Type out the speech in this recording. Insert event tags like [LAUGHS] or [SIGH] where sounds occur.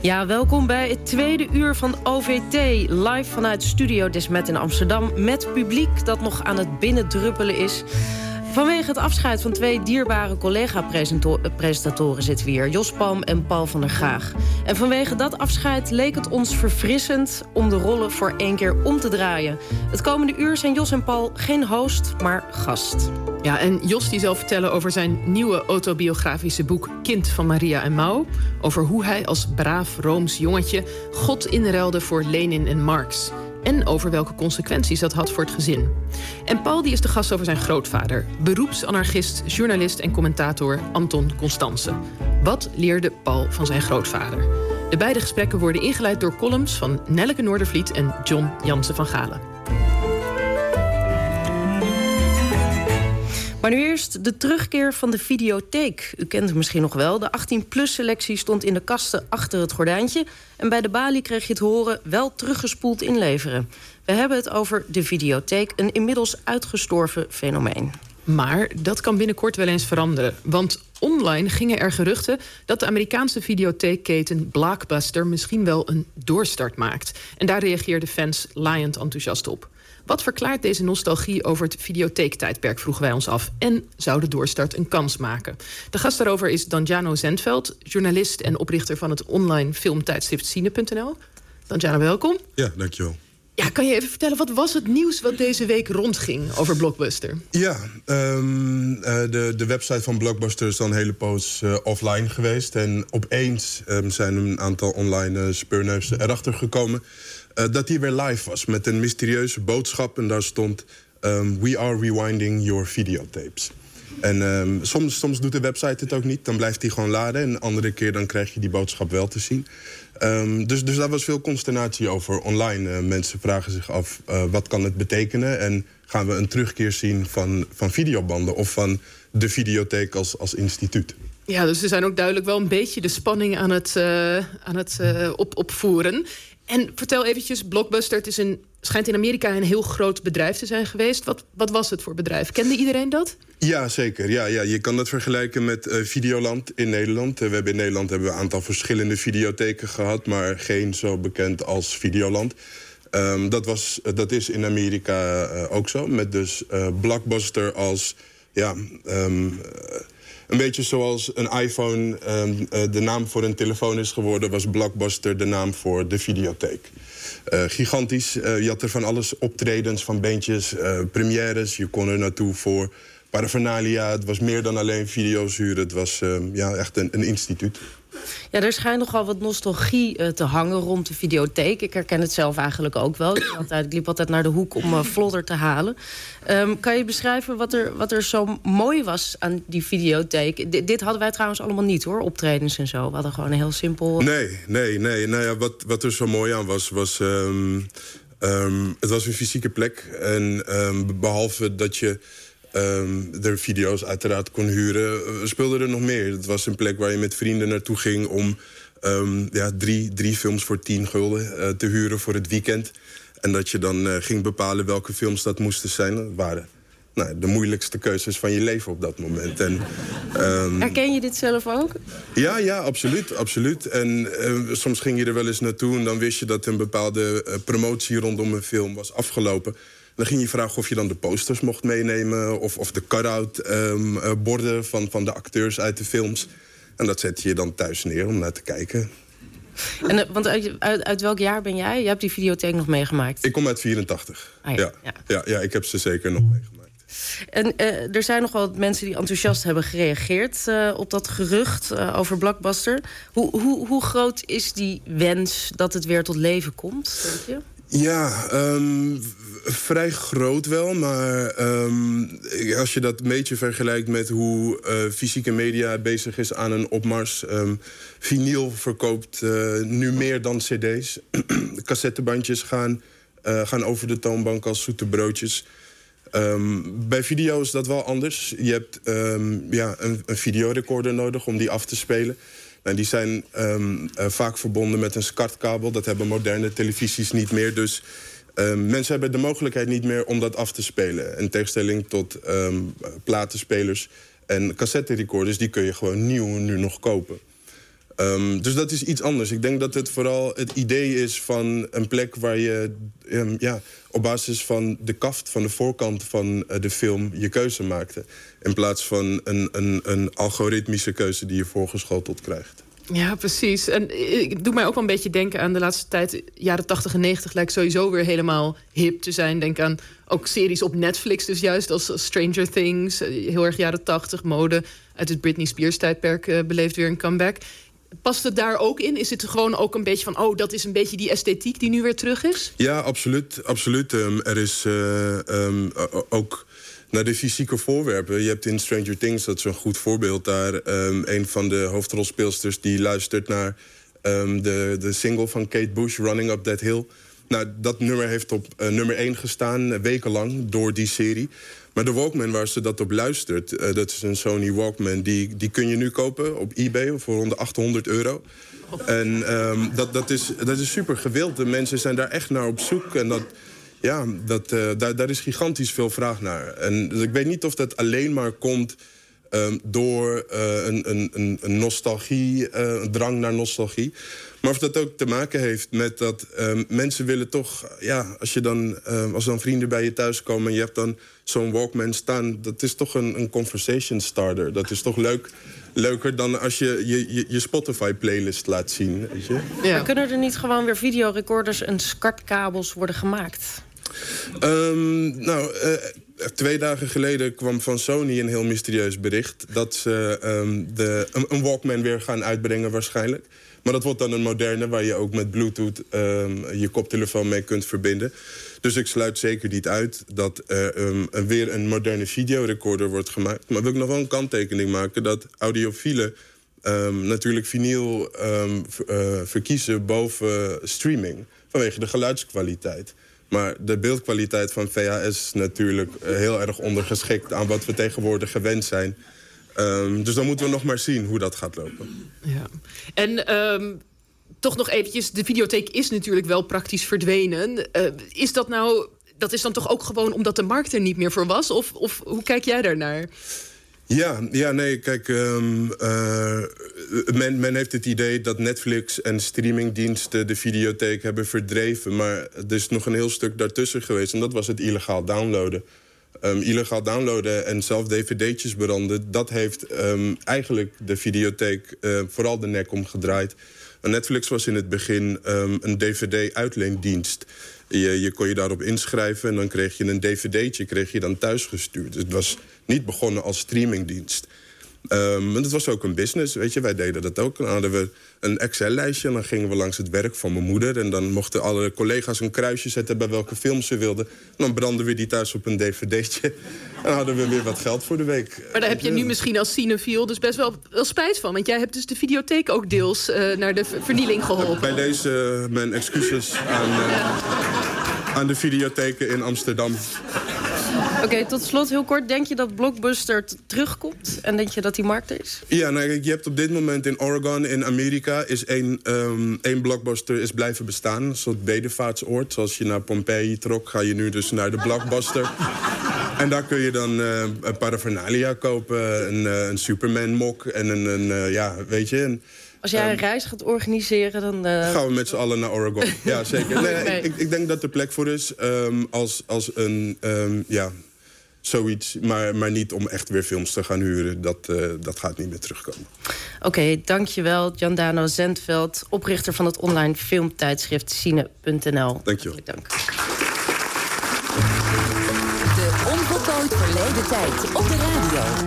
Ja, welkom bij het tweede uur van OVT. Live vanuit Studio Desmet in Amsterdam. Met publiek dat nog aan het binnendruppelen is. Vanwege het afscheid van twee dierbare collega-presentatoren zitten we hier. Jos Palm en Paul van der Graag. En vanwege dat afscheid leek het ons verfrissend om de rollen voor één keer om te draaien. Het komende uur zijn Jos en Paul geen host, maar gast. Ja, en Jos die zal vertellen over zijn nieuwe autobiografische boek Kind van Maria en Mau. Over hoe hij als braaf Rooms jongetje God inruilde voor Lenin en Marx. En over welke consequenties dat had voor het gezin. En Paul die is de gast over zijn grootvader. Beroepsanarchist, journalist en commentator Anton Constance. Wat leerde Paul van zijn grootvader? De beide gesprekken worden ingeleid door columns van Nelleke Noordervliet en John Jansen van Galen. Maar nu eerst de terugkeer van de videotheek. U kent het misschien nog wel. De 18-plus-selectie stond in de kasten achter het gordijntje. En bij de balie kreeg je het horen wel teruggespoeld inleveren. We hebben het over de videotheek, een inmiddels uitgestorven fenomeen. Maar dat kan binnenkort wel eens veranderen. Want online gingen er geruchten dat de Amerikaanse videotheekketen Blockbuster misschien wel een doorstart maakt. En daar reageerden fans laaiend enthousiast op. Wat verklaart deze nostalgie over het videotheektijdperk, vroegen wij ons af. En zou de doorstart een kans maken? De gast daarover is Danjano Zendveld, journalist en oprichter van het online filmtijdschrift Cine.nl. Danjano, welkom. Ja, dankjewel. Ja, kan je even vertellen, wat was het nieuws wat deze week rondging over Blockbuster? Ja, um, de, de website van Blockbuster is dan een hele poos uh, offline geweest. En opeens um, zijn een aantal online uh, speurneuzen erachter gekomen... Dat die weer live was met een mysterieuze boodschap. En daar stond... Um, We are rewinding your videotapes. En um, soms, soms doet de website het ook niet. Dan blijft die gewoon laden. En een andere keer dan krijg je die boodschap wel te zien. Um, dus, dus daar was veel consternatie over online. Uh, mensen vragen zich af, uh, wat kan het betekenen? En gaan we een terugkeer zien van, van videobanden... of van de videotheek als, als instituut? Ja, dus er zijn ook duidelijk wel een beetje de spanning aan het, uh, aan het op, opvoeren. En vertel eventjes, Blockbuster, het is een, schijnt in Amerika een heel groot bedrijf te zijn geweest. Wat, wat was het voor bedrijf? Kende iedereen dat? Ja, zeker. Ja, ja. Je kan dat vergelijken met uh, Videoland in Nederland. Uh, we hebben in Nederland hebben we een aantal verschillende videotheken gehad... maar geen zo bekend als Videoland. Um, dat, was, uh, dat is in Amerika ook zo. Met dus Blockbuster als... Ja, um, een beetje zoals een iPhone uh, de naam voor een telefoon is geworden... was Blockbuster de naam voor de videotheek. Uh, gigantisch. Uh, je had er van alles optredens, van beentjes, premières. Je kon er naartoe voor paraphernalia. Het was meer dan alleen video's huren. Het was ja, echt een, een instituut. Ja, er schijnt nogal wat nostalgie uh, te hangen rond de videotheek. Ik herken het zelf eigenlijk ook wel. Ik, [COUGHS] liep altijd naar de hoek om uh, te halen. Um, kan je beschrijven wat er, wat er zo mooi was aan die videotheek? Dit hadden wij trouwens allemaal niet hoor, optredens en zo. We hadden gewoon een heel simpel... Nee, nee, nee. Nou ja, wat, wat er zo mooi aan was, was... Um, um, het was een fysieke plek. En behalve dat je um, er video's uiteraard kon huren. We speelden er nog meer. Het was een plek waar je met vrienden naartoe ging... om um, ja, drie, drie films voor tien gulden uh, te huren voor het weekend. En dat je dan uh, ging bepalen welke films dat moesten zijn. Dat waren nou, de moeilijkste keuzes van je leven op dat moment. En, um, Herken je dit zelf ook? Ja, ja, absoluut. absoluut. En uh, soms ging je er wel eens naartoe en dan wist je dat een bepaalde promotie rondom een film was afgelopen. Dan ging je vragen of je dan de posters mocht meenemen... of, of de cut-out um, uh, borden van, van de acteurs uit de films. En dat zet je dan thuis neer om naar te kijken. En, uh, want uit, uit, uit, welk jaar ben jij? Je hebt die videotheek nog meegemaakt. Ik kom uit 84. Ah, ja. Ja. ja. Ja. Ja, ik heb ze zeker nog meegemaakt. En uh, er zijn nog wel mensen die enthousiast hebben gereageerd uh, op dat gerucht uh, over Blockbuster. Hoe, hoe, hoe groot is die wens dat het weer tot leven komt, denk je? Ja, um, vrij groot wel. Maar um, als je dat een beetje vergelijkt met hoe uh, fysieke media bezig is aan een opmars. Um, vinyl verkoopt uh, nu meer dan cd's. [CLEARS THROAT] Cassettebandjes gaan, uh, gaan over de toonbank als zoete broodjes. Bij video is dat wel anders. Je hebt ja, een, een videorecorder nodig om die af te spelen. En die zijn um, uh, vaak verbonden met een SCART-kabel. Dat hebben moderne televisies niet meer. Dus um, mensen hebben de mogelijkheid niet meer om dat af te spelen. In tegenstelling tot um, platenspelers en cassette recorders... die kun je gewoon nieuw nu nog kopen. Ehm, dus dat is iets anders. Ik denk dat het vooral het idee is van een plek waar je ehm, ja, op basis van de kaft, van de voorkant van eh, de film, je keuze maakte. In plaats van een, een, een algoritmische keuze die je voorgeschoteld krijgt. Ja, precies. En ik doe mij ook wel een beetje denken aan de laatste tijd. Jaren 80 en 90 lijkt sowieso weer helemaal hip te zijn. Denk aan ook series op Netflix, dus juist als Stranger Things. Eh, heel erg jaren 80 mode. Uit het Britney Spears tijdperk uh, beleeft weer een comeback. Past het daar ook in? Is het gewoon ook een beetje van... oh, dat is een beetje die esthetiek die nu weer terug is? Ja, absoluut. absoluut. Um, er is uh, um, ook naar de fysieke voorwerpen. Je hebt in Stranger Things, dat is een goed voorbeeld daar... Um, een van de hoofdrolspeelsters die luistert naar de, de single van Kate Bush... Running Up That Hill. Nou, dat nummer heeft op uh, nummer 1 gestaan, wekenlang, door die serie. Maar de Walkman waar ze dat op luistert, uh, dat is een Sony Walkman... Die, die kun je nu kopen op eBay voor rond de 800 euro. En um, dat, dat, is, dat is super gewild. De mensen zijn daar echt naar op zoek. En dat, ja, dat, uh, daar, daar is gigantisch veel vraag naar. En dus ik weet niet of dat alleen maar komt... Um, door uh, een, een, een, nostalgie, uh, een drang naar nostalgie. Maar of dat ook te maken heeft met dat um, mensen willen toch... Ja, als, je dan, um, als dan vrienden bij je thuis komen en je hebt dan zo'n Walkman staan... dat is toch een, een conversation starter. Dat is toch leuk, leuker dan als je je, je, je Spotify-playlist laat zien. Weet je? Ja. Maar kunnen er niet gewoon weer videorecorders en SCART-kabels worden gemaakt? Um, nou, uh, twee dagen geleden kwam van Sony een heel mysterieus bericht... dat ze um, de, een, Walkman weer gaan uitbrengen waarschijnlijk. Maar dat wordt dan een moderne waar je ook met Bluetooth um, je koptelefoon mee kunt verbinden. Dus ik sluit zeker niet uit dat er um, weer een moderne videorecorder wordt gemaakt. Maar wil ik nog wel een kanttekening maken dat audiofielen... Natuurlijk vinyl uh, verkiezen boven streaming. Vanwege de geluidskwaliteit. Maar de beeldkwaliteit van VHS is natuurlijk uh, heel erg ondergeschikt... aan wat we tegenwoordig gewend zijn. Um, dus dan moeten we nog maar zien hoe dat gaat lopen. Ja. En um, toch nog eventjes, de videotheek is natuurlijk wel praktisch verdwenen. Uh, is dat nou, dat is dan toch ook gewoon omdat de markt er niet meer voor was? Of, of hoe kijk jij daarnaar? Ja, ja, nee, kijk, um, uh, men, men heeft het idee dat Netflix en streamingdiensten de videotheek hebben verdreven. Maar er is nog een heel stuk daartussen geweest en dat was het illegaal downloaden. Um, illegaal downloaden en zelf dvd'tjes branden... dat heeft um, eigenlijk de videotheek uh, vooral de nek omgedraaid. Netflix was in het begin um, een dvd-uitleendienst. Je, je kon je daarop inschrijven en dan kreeg je een dvd'tje kreeg je dan thuisgestuurd. Dus het was niet begonnen als streamingdienst. Um, en dat was ook een business, weet je. Wij deden dat ook. Dan hadden we een Excel-lijstje en dan gingen we langs het werk van mijn moeder. En dan mochten alle collega's een kruisje zetten bij welke film ze wilden. En dan brandden we die thuis op een dvd'tje. En dan hadden we weer wat geld voor de week. Maar daar heb je nu misschien als cinefiel dus best wel, wel spijt van. Want jij hebt dus de videotheek ook deels uh, naar de vernieling geholpen. Bij deze uh, mijn excuses aan, uh, ja. aan de videotheken in Amsterdam. Oké, okay, tot slot heel kort. Denk je dat Blockbuster terugkomt? En denk je dat die markt er is? Ja, nou, je hebt op dit moment in Oregon, in Amerika... is één, um, één Blockbuster is blijven bestaan. Een soort bedevaartsoord. Zoals je naar Pompeii trok, ga je nu dus naar de Blockbuster. [LAUGHS] en daar kun je dan uh, een paraphernalia kopen. Een, uh, een Superman-mok en een, een uh, ja, weet je... Een, als jij een um, reis gaat organiseren, dan... Uh... Gaan we met z'n allen naar Oregon. [LAUGHS] ja, zeker. Nee. Ik, ik, denk dat er plek voor is um, als, als een... Um, ja, zoiets, maar, maar niet om echt weer films te gaan huren. Dat, uh, dat gaat niet meer terugkomen. Oké, okay, dankjewel Jandano Zendveld... oprichter van het online filmtijdschrift Cine.nl. Dank je wel. Dank. De onvoltooid verleden tijd op de radio.